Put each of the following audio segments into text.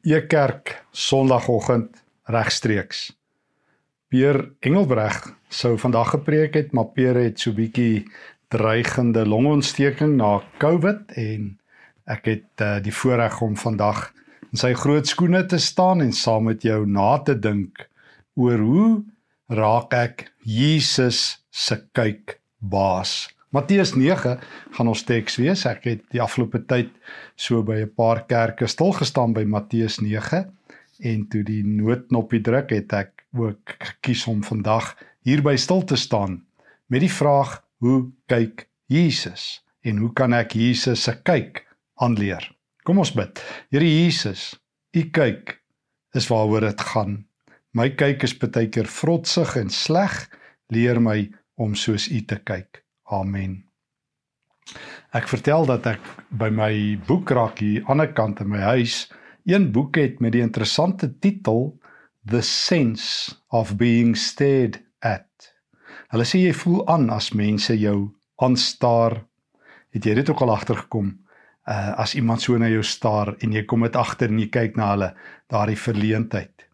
Ekerk Sondagoggend regstreeks. Peer Engelbreg sou vandag gepreek het, maar Peer het so bietjie dreigende longontsteking na COVID en ek het uh, die voorreg om vandag in sy groot skoene te staan en saam met jou na te dink oor hoe raak ek Jesus se kyk baas. Matteus 9 gaan ons teks wees. Ek het die afgelope tyd so by 'n paar kerke stil gestaan by Matteus 9 en toe die noodknopie druk het ek ook gekies om vandag hierby stil te staan met die vraag hoe kyk Jesus en hoe kan ek Jesus se kyk aanleer? Kom ons bid. Here Jesus, u kyk is waaroor dit gaan. My kyk is baie keer vrotsig en sleg. Leer my om soos u te kyk. Amen. Ek vertel dat ek by my boekrak hier aan die ander kant in my huis een boek het met die interessante titel The Sense of Being Stared at. Hulle sê jy voel aan as mense jou aanstaar. Het jy dit ook al agtergekom? Uh as iemand so na jou staar en jy kom dit agter en jy kyk na hulle, daardie verleentheid.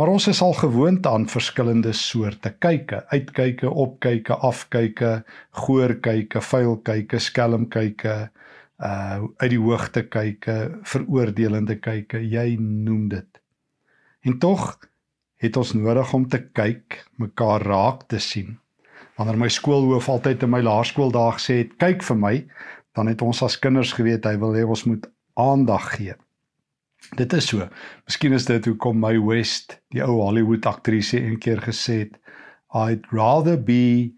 Maar ons is al gewoond aan verskillende soorte kyke, uitkyke, opkyke, afkyke, goorkyke, vuilkyke, skelmkyke, uh uit die hoogte kyke, veroordelende kyke, jy noem dit. En tog het ons nodig om te kyk, mekaar raak te sien. Wanneer my skoolhoof altyd in my laerskooldae gesê het, "Kyk vir my," dan het ons as kinders geweet hy wil hê ons moet aandag gee. Dit is so. Miskien is dit hoekom my West, die ou Hollywood aktrise een keer gesê het, I'd rather be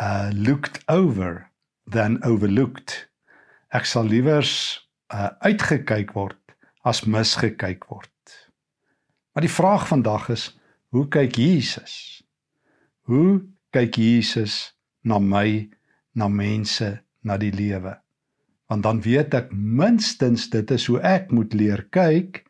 uh looked over than overlooked. Ek sal liewers uh uitgekyk word as misgekyk word. Maar die vraag vandag is, hoe kyk Jesus? Hoe kyk Jesus na my, na mense, na die lewe? Want dan weet ek minstens dit is hoe ek moet leer kyk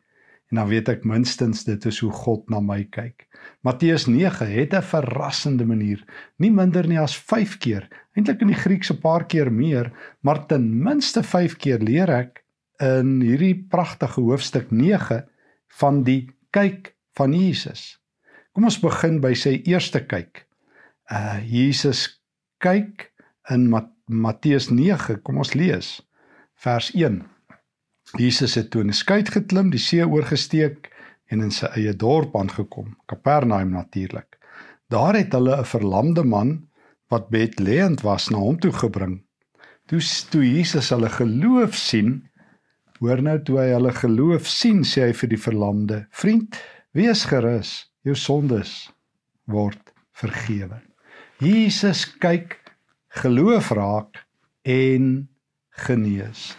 en dan weet ek minstens dit is hoe God na my kyk. Matteus 9 het 'n verrassende manier, nie minder nie as 5 keer, eintlik in die Grieks 'n paar keer meer, maar ten minste 5 keer leer ek in hierdie pragtige hoofstuk 9 van die kyk van Jesus. Kom ons begin by sy eerste kyk. Uh Jesus kyk in Mat Matteus 9, kom ons lees vers 1. Jesus het toe in 'n skuit geklim, die see oorgesteek en in sy eie dorp aangekom, Kapernaum natuurlik. Daar het hulle 'n verlamde man wat bedleend was na hom toe gebring. Toe toe Jesus hulle geloof sien, hoor nou toe hy hulle geloof sien, sê hy vir die verlamde: "Vriend, wees gerus, jou sondes word vergewe." Jesus kyk geloof raak en genees.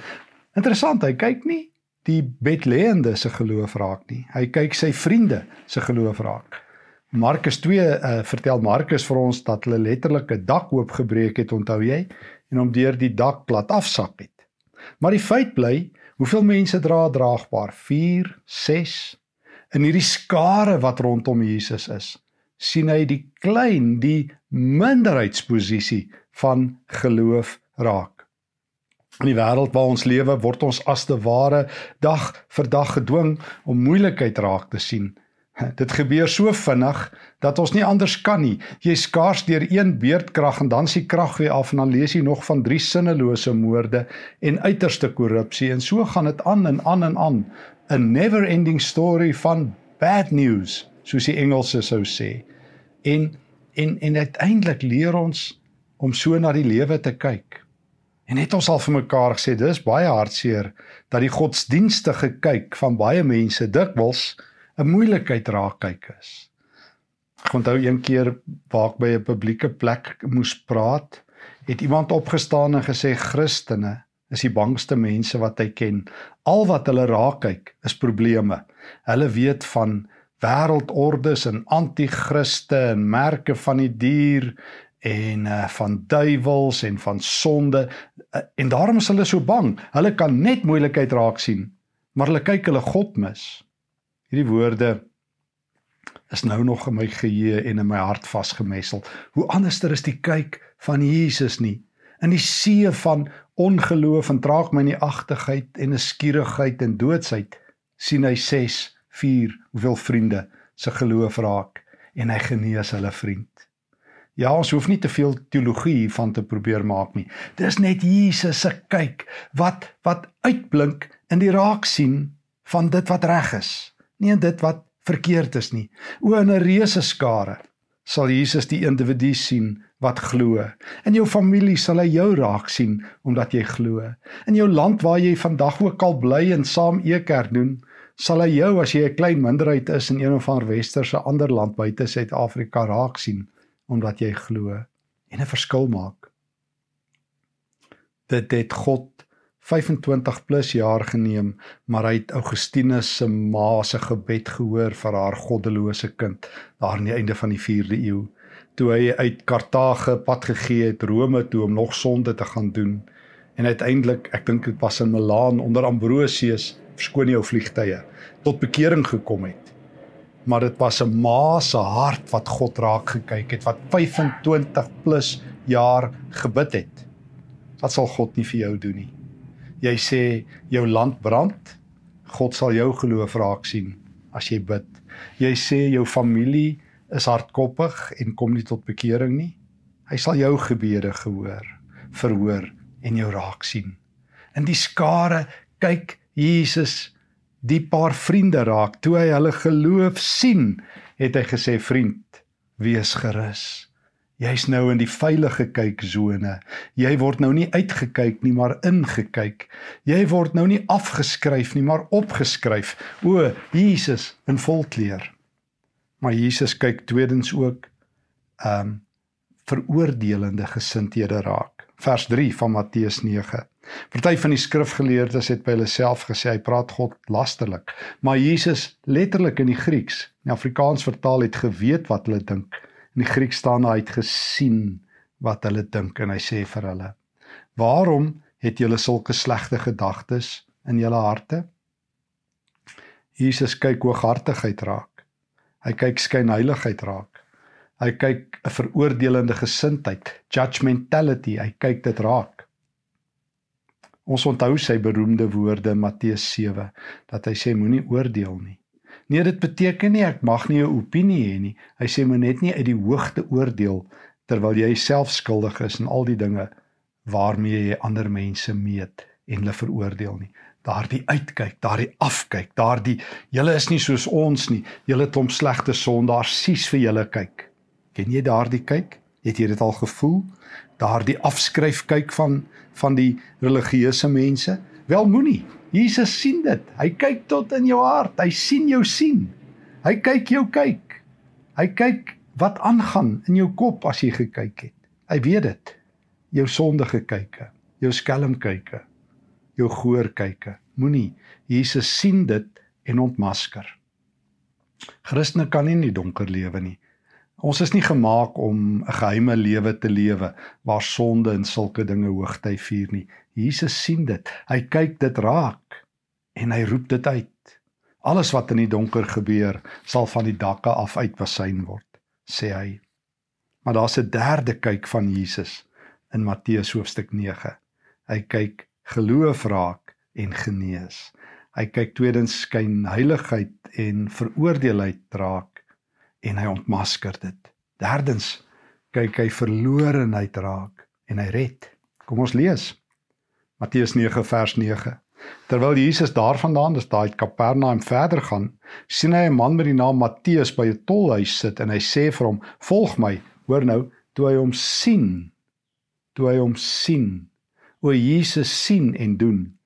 Interessant, hy kyk nie die bedleende se geloof raak nie. Hy kyk sy vriende se geloof raak. Markus 2 uh, eh, vertel Markus vir ons dat hulle letterlik 'n dak oopgebreek het, onthou jy, en hom deur die dak plat afsak het. Maar die feit bly, hoeveel mense dra draagbaar? 4, 6 in hierdie skare wat rondom Jesus is. sien hy die klein, die minderheidsposisie van geloof raak. In die wêreld waar ons lewe, word ons as te ware dag vir dag gedwing om moeilikheid raak te sien. Dit gebeur so vinnig dat ons nie anders kan nie. Jy skaars deur een beerdkrag en dan s'ie krag weer af en dan lees jy nog van drie sinnelose moorde en uiterste korrupsie en so gaan dit aan en aan en aan. 'n never ending story van bad news, soos die Engelse sou sê. En en en uiteindelik leer ons om so na die lewe te kyk. En het ons al vir mekaar gesê dis baie hartseer dat die godsdienstige kyk van baie mense dikwels 'n moeilikheid raak kyk is. Ek onthou een keer waar ek by 'n publieke plek moes praat, het iemand opgestaan en gesê Christene is die bangste mense wat hy ken. Al wat hulle raak kyk is probleme. Hulle weet van wêreldordes en anti-kriste en merke van die dier en uh, van duiwels en van sonde uh, en daarom is hulle so bang. Hulle kan net moeilikheid raak sien, maar hulle kyk hulle God mis. Hierdie woorde is nou nog in my geheue en in my hart vasgemessel. Hoe anderster is die kyk van Jesus nie in die see van ongeloof en traag my in die agtigheid en 'n skierigheid en doodsheid sien hy 6, 4, hoeveel vriende se geloof raak en hy genees hulle vriend. Ja, ons hoef nie te veel teologie hiervan te probeer maak nie. Dis net Jesus se kyk wat wat uitblink in die raak sien van dit wat reg is, nie in dit wat verkeerd is nie. O in 'n reuse skare sal Jesus die individu sien wat glo. In jou familie sal hy jou raak sien omdat jy glo. In jou land waar jy vandag ook al bly en saam ekerk doen, sal hy jou as jy 'n klein minderheid is in een of ander westerse ander land buite Suid-Afrika raak sien omdat jy glo en 'n verskil maak. Dit het God 25 plus jaar geneem, maar hy het Augustinus se ma se gebed gehoor vir haar goddelose kind daar aan die einde van die 4de eeu, toe hy uit Kartage pad gegee het Rome toe om nog sonde te gaan doen. En uiteindelik, ek dink dit was in Milaan onder Ambrosius, verskoon jou vliegtye, tot bekering gekom het maar dit was 'n ma se hart wat God raak gekyk het wat 25 plus jaar gebid het. Wat sal God nie vir jou doen nie? Jy sê jou land brand, God sal jou geloof raak sien as jy bid. Jy sê jou familie is hardkoppig en kom nie tot bekering nie. Hy sal jou gebede gehoor, verhoor en jou raak sien. In die skare kyk Jesus die paar vriende raak. Toe hy hulle geloof sien, het hy gesê: "Vriend, wees gerus. Jy's nou in die veilige kyksone. Jy word nou nie uitgekyk nie, maar ingekyk. Jy word nou nie afgeskryf nie, maar opgeskryf. O, Jesus in volkleur." Maar Jesus kyk tweedens ook ehm um, veroordelende gesindhede raak. Vers 3 van Matteus 9. Party van die skrifgeleerdes het by hulle self gesê hy praat God lasterlik, maar Jesus letterlik in die Grieks, in Afrikaans vertaal het geweet wat hulle dink. In die Grieks staan hy het gesien wat hulle dink en hy sê vir hulle: "Waarom het julle sulke slegte gedagtes in julle harte?" Jesus kyk hooghartigheid raak. Hy kyk skynheiligheid raak. Hy kyk 'n veroordelende gesindheid, judgmentality, hy kyk dit raak. Ons onthou sy beroemde woorde Matteus 7 dat hy sê moenie oordeel nie. Nee, dit beteken nie ek mag nie 'n opinie hê nie. Hy sê moet net nie uit die hoogte oordeel terwyl jy self skuldig is in al die dinge waarmee jy ander mense meet en hulle veroordeel nie. Daardie uitkyk, daardie afkyk, daardie julle is nie soos ons nie. Julle het hom slegte sondaars sies vir julle kyk. Ken jy daardie kyk? Het jy dit al gevoel? Daardie afskryf kyk van van die religieuse mense? Wel moenie. Jesus sien dit. Hy kyk tot in jou hart. Hy sien jou sien. Hy kyk jou kyk. Hy kyk wat aangaan in jou kop as jy gekyk het. Hy weet dit. Jou sondige kyke, jou skelm kyke, jou goor kyke. Moenie. Jesus sien dit en ontmasker. Christene kan nie in die donker lewe nie. Ons is nie gemaak om 'n geheime lewe te lewe waar sonde en sulke dinge hoogty vier nie. Jesus sien dit. Hy kyk dit raak en hy roep dit uit. Alles wat in die donker gebeur, sal van die dakke af uitwasyn word, sê hy. Maar daar's 'n derde kyk van Jesus in Matteus hoofstuk 9. Hy kyk geloof raak en genees. Hy kyk tweedens skyn heiligheid en veroordeelheid raak en hy ontmasker dit. Derdens kyk hy verlorenheid raak en hy red. Kom ons lees. Matteus 9 vers 9. Terwyl Jesus daarvandaan, dis daai Kapernaum verder gaan, sien hy 'n man met die naam Matteus by 'n tolhuis sit en hy sê vir hom: "Volg my." Hoor nou, toe hy hom sien, toe hy hom sien, o Jesus sien en doen.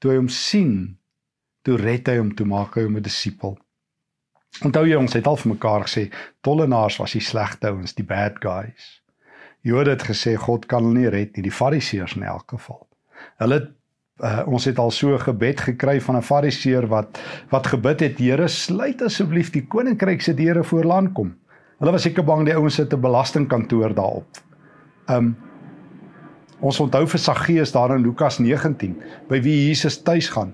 Toe hy hom sien, toe red hy hom, toe maak hy hom 'n disipel. Onthou jy ons het al vir mekaar gesê tollenaars was die slegte ouens, die bad guys. Jode het gesê God kan hulle nie red nie, die fariseërs in elk geval. Hulle uh, ons het al so gebed gekry van 'n fariseer wat wat gebid het, Here, sluit asseblief die koninkryk se deure voor land kom. Hulle was seker bang die ouens sit 'n belastingkantoor daarop. Um ons onthou vir Saggeus daar in Lukas 19 by wie Jesus tuis gaan.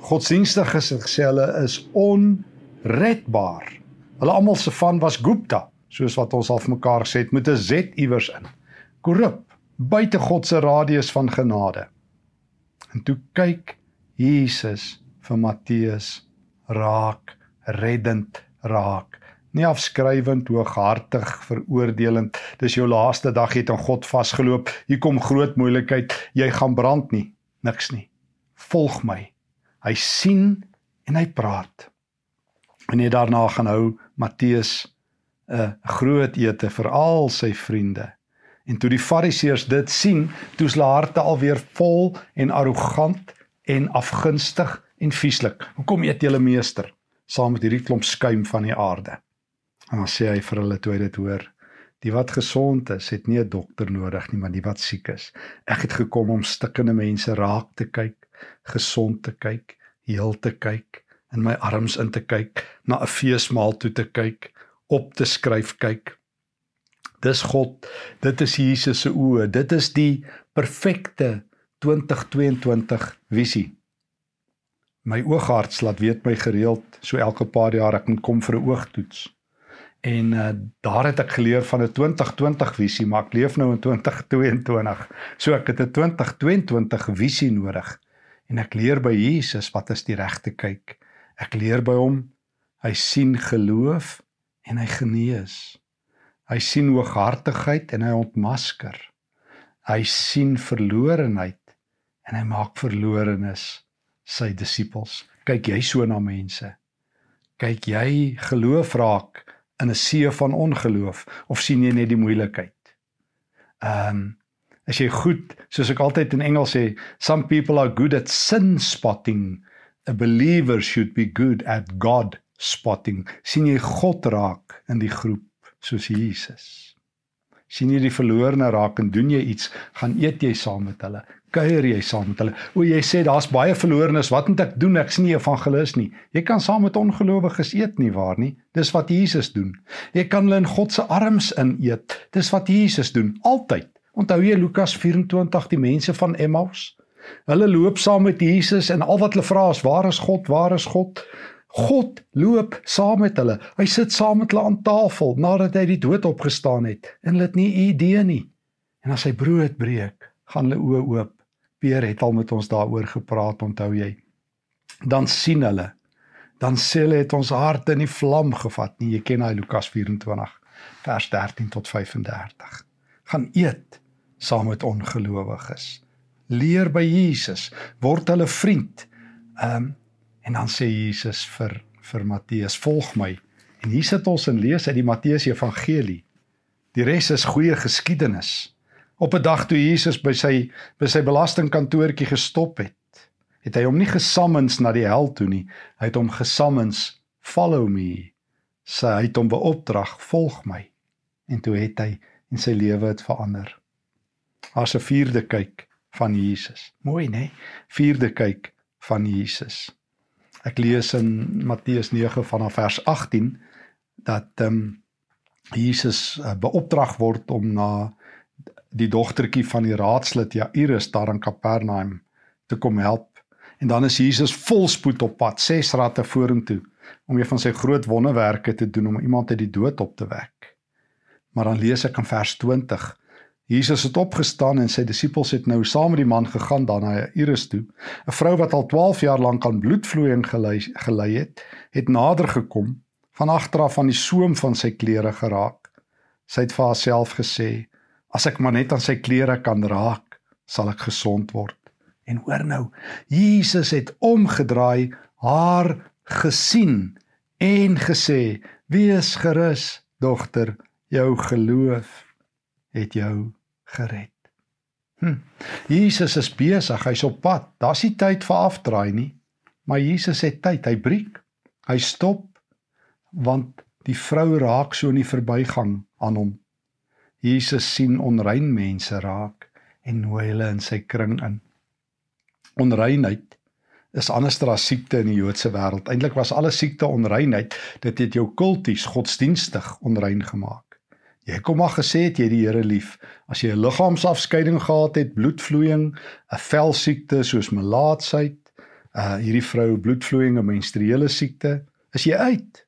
Godsdienstiges het gesê hulle is on redbaar. Hulle almal se van was Gupta, soos wat ons al vir mekaar gesê het met 'n Z iewers in. Korrup, buite God se radius van genade. En toe kyk Jesus vir Matteus raak, reddend raak. Nie afskrywend, hooghartig, veroordelend. Dis jou laaste dag jy het aan God vasgeloop. Hier kom groot moeilikheid, jy gaan brand nie. Niks nie. Volg my. Hy sien en hy praat. En net daarna gaan hou Matteus 'n groot ete vir al sy vriende. En toe die Fariseërs dit sien, toe's hulle harte alweer vol en arrogant en afgunstig en vieslik. Hoekom eet julle meester saam met hierdie klomp skuim van die aarde? En dan sê hy vir hulle toe hy dit hoor: Die wat gesond is, het nie 'n dokter nodig nie, maar die wat siek is. Ek het gekom om stikkende mense raak te kyk, gesond te kyk, heel te kyk, in my arms in te kyk, na 'n feesmaal toe te kyk, op te skryf kyk Dis God. Dit is Jesus se oë. Dit is die perfekte 2022 visie. My oogarts laat weet my gereeld so elke paar jaar ek moet kom vir 'n oogtoets. En uh, daar het ek geleer van 'n 2020 visie, maar ek leef nou in 2022. So ek het 'n 2022 visie nodig. En ek leer by Jesus wat is die regte kyk. Ek leer by hom. Hy sien geloof en hy genees. Hy sien hooghartigheid en hy ontmasker. Hy sien verlorenheid en hy maak verlorenes sy disippels. Kyk jy so na mense? Kyk jy geloof raak in 'n see van ongeloof of sien jy net die moeilikheid? Ehm um, as jy goed, soos ek altyd in Engels sê, some people are good at sin spotting. A believer should be good at God spotting. sien jy God raak in die groep? soos Jesus. sien jy die verlorene raak en doen jy iets, gaan eet jy saam met hulle, kuier jy saam met hulle. O jy sê daar's baie verlorenes, wat moet ek doen? Ek's nie evangelis nie. Jy kan saam met ongelowiges eet nie waar nie. Dis wat Jesus doen. Jy kan hulle in God se arms ineet. Dis wat Jesus doen altyd. Onthou jy Lukas 24 die mense van Emmaus? Hulle loop saam met Jesus en al wat hulle vra is waar is God? Waar is God? God loop saam met hulle. Hy sit saam met hulle aan tafel nadat hy die dood opgestaan het en hulle het nie idee nie. En as hy brood breek, gaan hulle oë oop. Peer het al met ons daaroor gepraat, onthou jy? Dan sien hulle. Dan sê hulle het ons harte in die vlam gevat. Nie, jy ken hy Lukas 24 vers 13 tot 35. Gaan eet saam met ongelowiges. Leer by Jesus, word hulle vriend. Ehm um, En dan sê Jesus vir vir Matteus: "Volg my." En hier sit ons en lees uit die Matteus Evangelie. Die res is goeie geskiedenis. Op 'n dag toe Jesus by sy by sy belastingkantoortjie gestop het, het hy hom nie gesammens na die hel toe nie. Hy het hom gesammens follow me. Sy het hom beopdrag, volg my. En toe het hy en sy lewe het verander. As 'n vierde kyk van Jesus. Mooi, né? Vierde kyk van Jesus. Ek lees in Matteus 9 vanaf vers 18 dat ehm um, Jesus uh, beopdrag word om na die dogtertjie van die raadslid Jairus daar in Kapernaum te kom help. En dan is Jesus volspoed op pad, ses ratte vorentoe om een van sy groot wonderwerke te doen om iemand uit die dood op te wek. Maar dan lees ek in vers Jesus het opgestaan en sy disippels het nou saam met die man gegaan dan na Jairus toe. 'n Vrou wat al 12 jaar lank aan bloedvloeiing gelei, gelei het, het nader gekom, van agter af aan die soem van sy klere geraak. Sy het vir haarself gesê: "As ek maar net aan sy klere kan raak, sal ek gesond word." En hoor nou, Jesus het omgedraai, haar gesien en gesê: "Wees gerus, dogter, jou geloof het jou gered. Hm. Jesus is besig, hy's op pad. Daar's nie tyd vir afdraai nie. Maar Jesus het tyd, hy breek. Hy stop want die vrou raak so in die verbygang aan hom. Jesus sien onrein mense raak en nooi hulle in sy kring in. Onreinheid is anderster as siekte in die Joodse wêreld. Eintlik was alle siekte onreinheid. Dit het jou kulties, godsdienstig onrein gemaak. Jy kom maar gesê het jy die Here lief. As jy 'n liggaamsafskeiding gehad het, bloedvloeiing, 'n velsiekte soos melaatsheid, uh hierdie vroue bloedvloeiing, 'n menstruele siekte, is jy uit.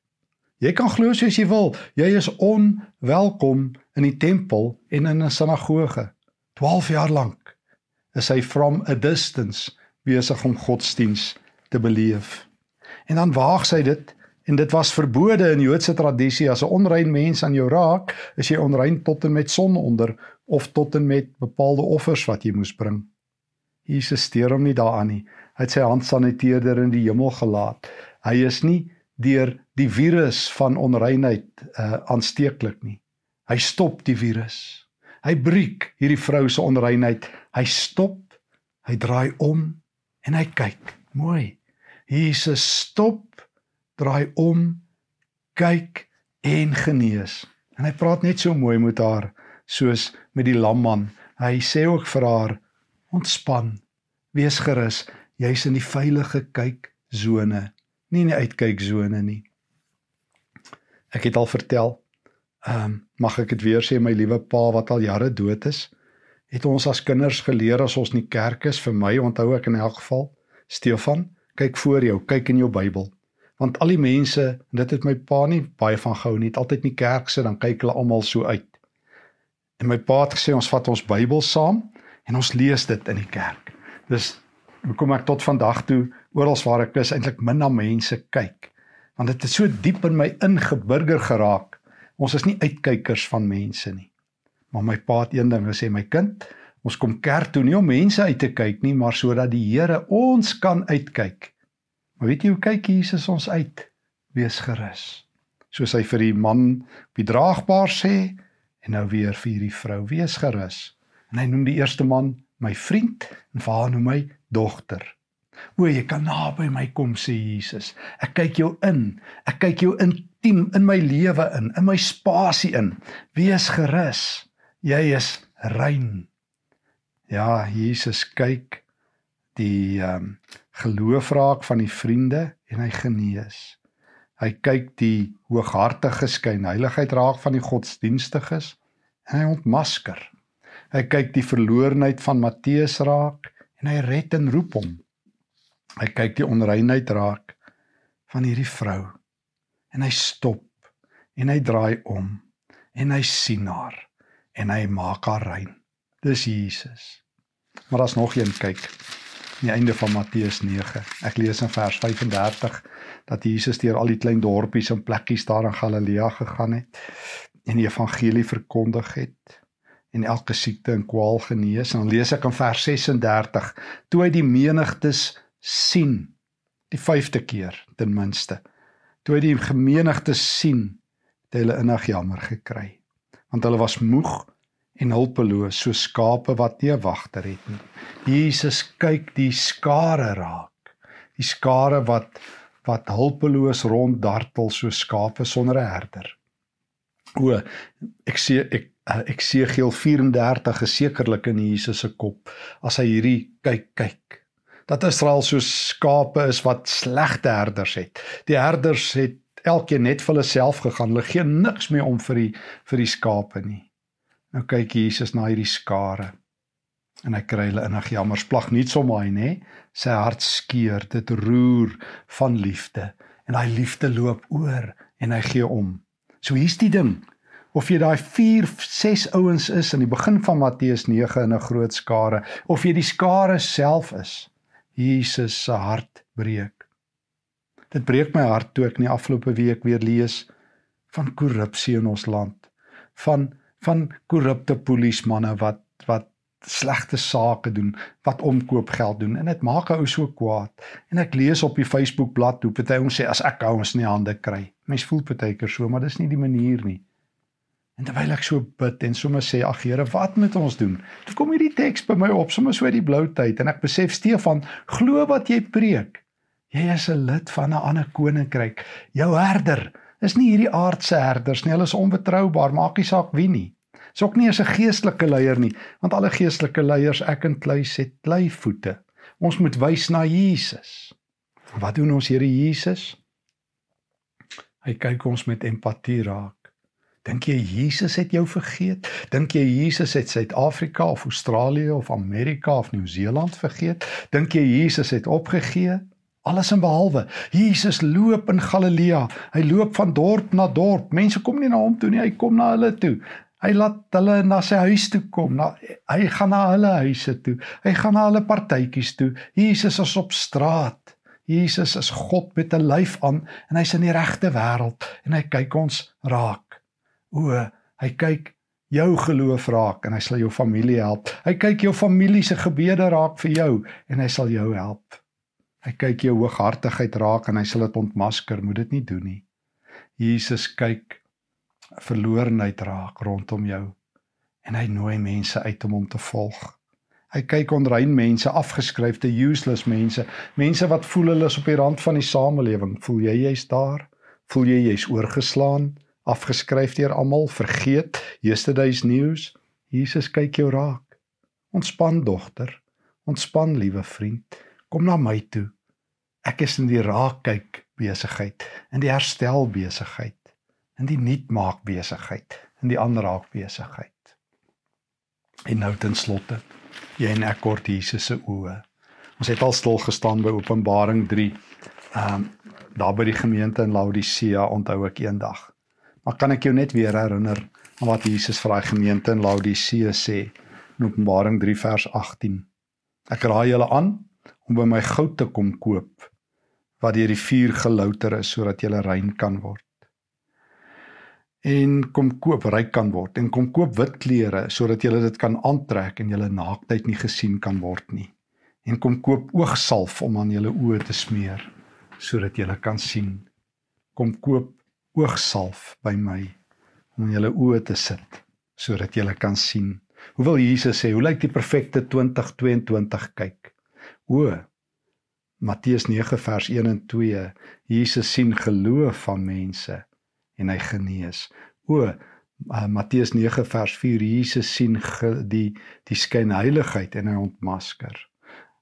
Jy kan glo soos jy wil. Jy is onwelkom in die tempel en in 'n sinagoge. 12 jaar lank is hy from a distance besig om godsdiens te beleef. En dan waag sy dit en dit was verbode in Joodse tradisie as 'n onrein mens aan jou raak, is jy onrein tot en met son onder of tot en met bepaalde offers wat jy moes bring. Jesus steur hom nie daaraan nie. Hy het sy handsaniteerder in die hemel gelaat. Hy is nie deur die virus van onreinheid uh aansteeklik nie. Hy stop die virus. Hy breek hierdie vrou se onreinheid. Hy stop, hy draai om en hy kyk. Mooi. Jesus stop, draai om, kyk en genees. En hy praat net so mooi met haar soos met die lamman. Hy sê ook vir haar: "Ontspan. Wees gerus. Jy's in die veilige kyksone, nie in die uitkyksone nie." Ek het al vertel, ehm um, mag ek dit weer sê my liewe pa wat al jare dood is, het ons as kinders geleer as ons nie kerk is vir my onthou ek in elk geval, Stefan, kyk voor jou, kyk in jou Bybel. Want al die mense, dit het my pa nie baie van gehou nie, het altyd nie kerk se dan kyk hulle almal so uit. En my pa het gesê ons vat ons Bybel saam en ons lees dit in die kerk. Dis hoekom ek tot vandag toe oral waar ek is eintlik min na mense kyk want dit het so diep in my ingeburger geraak. Ons is nie uitkykers van mense nie. Maar my pa het een ding gesê, my kind, ons kom kerk toe nie om mense uit te kyk nie, maar sodat die Here ons kan uitkyk. Maar weet jy hoe kyk Jesus ons uit? Wees gerus. Soos hy vir die man op die draagbaar sê en nou weer vir hierdie vrou, wees gerus. En hy noem die eerste man my vriend en vir haar noem hy dogter. O, jy kan naby my kom sê Jesus. Ek kyk jou in. Ek kyk jou intiem in my lewe in, in my spasie in. Wees gerus. Jy is rein. Ja, Jesus kyk die ehm um, geloof raak van die vriende en hy genees. Hy kyk die hooghartige skynheiligheid raak van die godsdienstiges en hy ontmasker. Hy kyk die verloornheid van Matteus raak en hy red en roep hom. Hy kyk die onreinheid raak van hierdie vrou en hy stop en hy draai om en hy sien haar en hy maak haar rein. Dis Jesus. Maar daar's nog een kyk. Aan die einde van Matteus 9. Ek lees in vers 35 dat Jesus deur al die klein dorpies en plekkies daar in Galilea gegaan het en die evangelie verkondig het en elke siekte en kwaal genees. En dan lees ek in vers 36 toe hy die menigtes sien die vyfde keer ten minste toe hy die gemeenigte sien het hulle innig jammer gekry want hulle was moeg en hulpeloos so skape wat nie 'n wagter het nie Jesus kyk die skare raak die skare wat wat hulpeloos ronddartel so skape sonder 'n herder o ek sien ek ek sien Geel 34 is sekerlik in Jesus se kop as hy hierdie kyk kyk dat Israel so skape is wat slegte herders het. Die herders het elkeen net vir hulle self gegaan. Hulle gee niks meer om vir die vir die skape nie. Nou kyk Jesus na hierdie skare en hy kry hulle innig jammer splag nie so mooi nê. Sy hart skeur, dit roer van liefde en daai liefde loop oor en hy gee om. So hier's die ding. Of jy daai 4 6 ouens is in die begin van Matteus 9 in 'n groot skare of jy die skare self is. Jesus se hart breek. Dit breek my hart toe ek in die afgelope week weer lees van korrupsie in ons land, van van korrupte polismanne wat wat slegte sake doen, wat omkoop geld doen en dit maak 'n ou so kwaad. En ek lees op die Facebook bladsy hoe party ons sê as ek ouens nie hande kry. Mens voel partykeer so, maar dis nie die manier nie. En terwyl ek so bid en sommer sê ag Here, wat moet ons doen? Toe kom hierdie teks by my op, sommer so uit die blou tyd en ek besef Stefan, glo wat jy preek. Jy is 'n lid van 'n ander koninkryk. Jou herder is nie hierdie aardse herders nie. Hulle is onbetroubaar, maak nie saak wie nie. Dis ook nie as 'n geestelike leier nie, want alle geestelike leiers ek en kluis het kleivoete. Ons moet wys na Jesus. Wat doen ons Here Jesus? Hy kyk ons met empatie raak. Dink jy Jesus het jou vergeet? Dink jy Jesus het Suid-Afrika of Australië of Amerika of Nieu-Seeland vergeet? Dink jy Jesus het opgegee? Alles en behalwe. Jesus loop in Galilea. Hy loop van dorp na dorp. Mense kom nie na hom toe nie, hy kom na hulle toe. Hy laat hulle na sy huis toe kom. Na, hy gaan na hulle huise toe. Hy gaan na hulle partytjies toe. Jesus is op straat. Jesus is God met 'n lyf aan en hy's in die regte wêreld en hy kyk ons raak. O, hy kyk jou geloof raak en hy sal jou familie help. Hy kyk jou familie se gebede raak vir jou en hy sal jou help. Hy kyk jou hooghartigheid raak en hy sal dit ontmasker, moet dit nie doen nie. Jesus kyk verlorenheid raak rondom jou en hy nooi mense uit om hom te volg. Hy kyk onrein mense, afgeskryfde useless mense, mense wat voel hulle is op die rand van die samelewing. Voel jy jy's daar? Voel jy jy's oorgeslaan, afgeskryf deur almal, vergeet? Yesterday's news. Jesus kyk jou raak. Ontspan dogter, ontspan liewe vriend. Kom na my toe. Ek is in die raak kyk besigheid, in die herstel besigheid, in die nuut maak besigheid, in die ander raak besigheid. En nou ten slotte jy en ek kort Jesus se oë. Ons het al stil gestaan by Openbaring 3. Ehm um, daar by die gemeente in Laodicea onthou ek eendag. Maar kan ek jou net weer herinner aan wat Jesus vir daai gemeente in Laodicea sê in Openbaring 3 vers 18. Ek raai julle aan om by my goud te kom koop wat deur die vuur gelouter is sodat jy rein kan word. En kom koop ryk kan word. En kom koop wit klere sodat jy dit kan aantrek en jou naaktheid nie gesien kan word nie. En kom koop oogsalf om aan jou oë te smeer sodat jy kan sien. Kom koop oogsalf by my om in jou oë te sit sodat jy kan sien. Hoe wil Jesus sê hoe lyk die perfekte 2022 kyk o Matteus 9 vers 1 en 2 Jesus sien geloof van mense en hy genees. O uh, Matteus 9 vers 4 Jesus sien ge, die die skynheiligheid en hy ontmasker.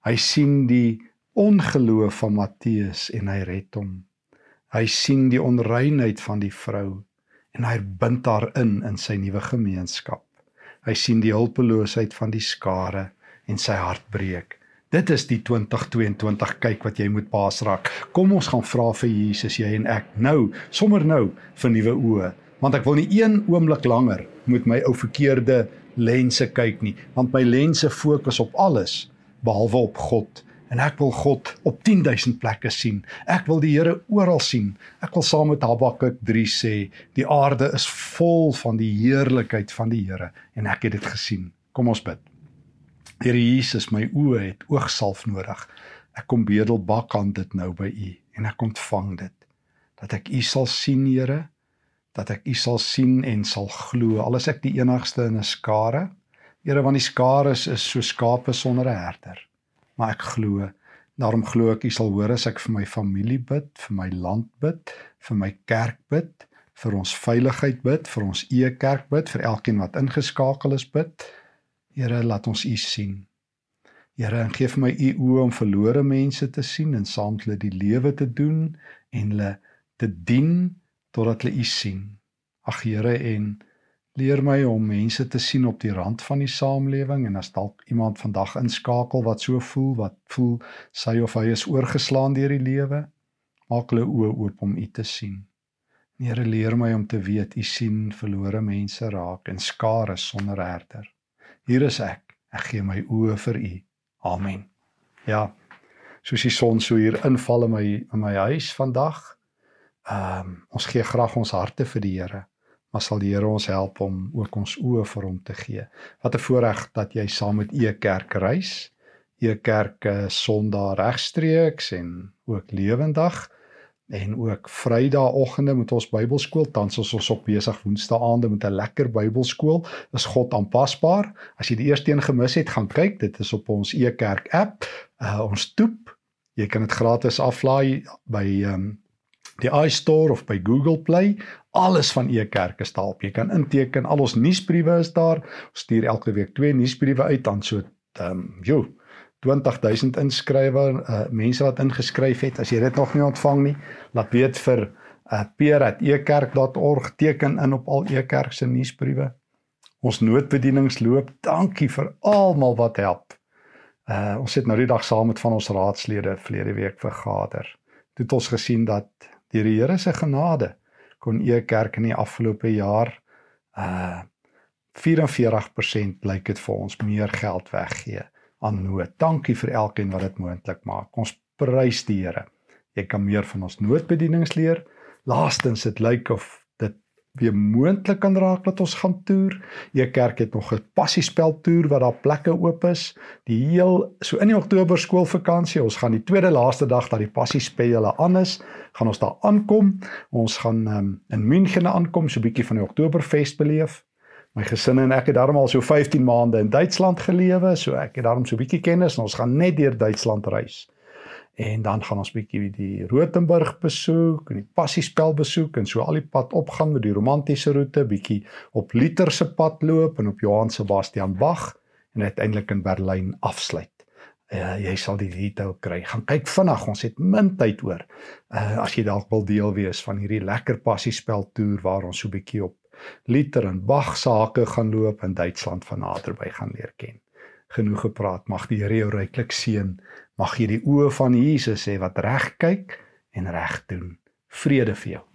Hy sien die ongeloof van Matteus en hy red hom. Hy sien die onreinheid van die vrou en hy bind haar in in sy nuwe gemeenskap. Hy sien die hulpeloosheid van die skare en sy hart breek. Dit is die 2022 kyk wat jy moet paas raak. Kom ons gaan vra vir Jesus jy en ek nou, sommer nou vir nuwe oë, want ek wil nie een oomblik langer met my ou verkeerde lense kyk nie, want my lense fokus op alles behalwe op God en ek wil God op 10000 plekke sien. Ek wil die Here oral sien. Ek wil saam met Habakuk 3 sê, die aarde is vol van die heerlikheid van die Here en ek het dit gesien. Kom ons bid. Here Jesus, my oë het oogsalf nodig. Ek kom bedel bak aan dit nou by U en ek ontvang dit. Dat ek U sal sien, Here, dat ek U sal sien en sal glo. Al is ek die enigste in 'n skare, Here, want die skare is, is so skape sonder 'n herder. Maar ek glo, daarom glo ek U sal hoor as ek vir my familie bid, vir my land bid, vir my kerk bid, vir ons veiligheid bid, vir ons eie kerk bid, vir elkeen wat ingeskakel is bid. Here, laat ons U sien. Here, en gee vir my U oë om verlore mense te sien en saam met hulle die lewe te doen en hulle te dien totdat hulle U sien. Ag Here, en leer my om mense te sien op die rand van die samelewing en as dalk iemand vandag inskakel wat so voel, wat voel sy of hy is oorgeslaan deur die lewe, maak hulle oë oop om U te sien. Here, leer my om te weet U sien verlore mense raak en skare sonder herder. Hier is ek. Ek gee my oë vir U. Amen. Ja. Soos die son so hier inval in my in my huis vandag. Ehm um, ons gee graag ons harte vir die Here. Maar sal die Here ons help om ook ons oë vir hom te gee. Wat 'n voorreg dat jy saam met E Kerk reis. E Kerk Sondag regstreeks en ook lewendig en ook Vrydagoggende met ons Bybelskool tans ons ons op besig Woensdaaande met 'n lekker Bybelskool is God aanpasbaar. As jy die eerste een gemis het gaan kyk dit is op ons e-kerk app. Uh, ons toep. Jy kan dit gratis aflaai by um, die iStore of by Google Play. Alles van e-kerk is daar op. Jy kan inteken al ons nuusbriewe is daar. Ons stuur elke week twee nuusbriewe uit dan so ehm um, joh 20000 inskrywer, uh, mense wat ingeskryf het. As jy dit nog nie ontvang nie, laat weet vir uh, peer@ekerk.org teken in op al ekerk se nuusbriewe. Ons noodbedienings loop. Dankie vir almal wat help. Uh ons het nou die dag saam met van ons raadslede verlede week vergader. Dit het ons gesien dat deur die Here se genade kon ekerk in die afgelope jaar uh 44% lyk dit vir ons meer geld weggee aan nood. Dankie vir elkeen wat dit moontlik maak. Ons prys die Here. Jy kan meer van ons noodbedienings leer. Laastens dit lyk of dit weer moontlik kan raak dat ons gaan toer. Jou kerk het nog 'n passiespel toer wat daar plekke oop is. Die heel so in die Oktober skoolvakansie, ons gaan die tweede laaste dag dat die passiespele aan is, gaan ons daar aankom. Ons gaan um, in München aankom, so 'n bietjie van die Oktoberfees beleef. My gesin en ek het daarom al so 15 maande in Duitsland gelewe, so ek het daarom so 'n bietjie kennis en ons gaan net deur Duitsland reis. En dan gaan ons bietjie die Rothenburg besoek en die Passiespel besoek en so al die pad opgaan met die romantiese roete, bietjie op Luther se pad loop en op Johann Sebastian Bach en uiteindelik in Berlyn afsluit. Uh, jy sal die detail kry. Gaan kyk vinnig, ons het min tyd oor. Uh as jy dalk wil deel wees van hierdie lekker passiespel toer waar ons so bietjie op Luther en Bach sake gaan loop in Duitsland van naderby gaan leer ken. Genoeg gepraat, mag die Here jou ryklik seën. Mag jy die oë van Jesus hê wat reg kyk en reg doen. Vrede vir jou.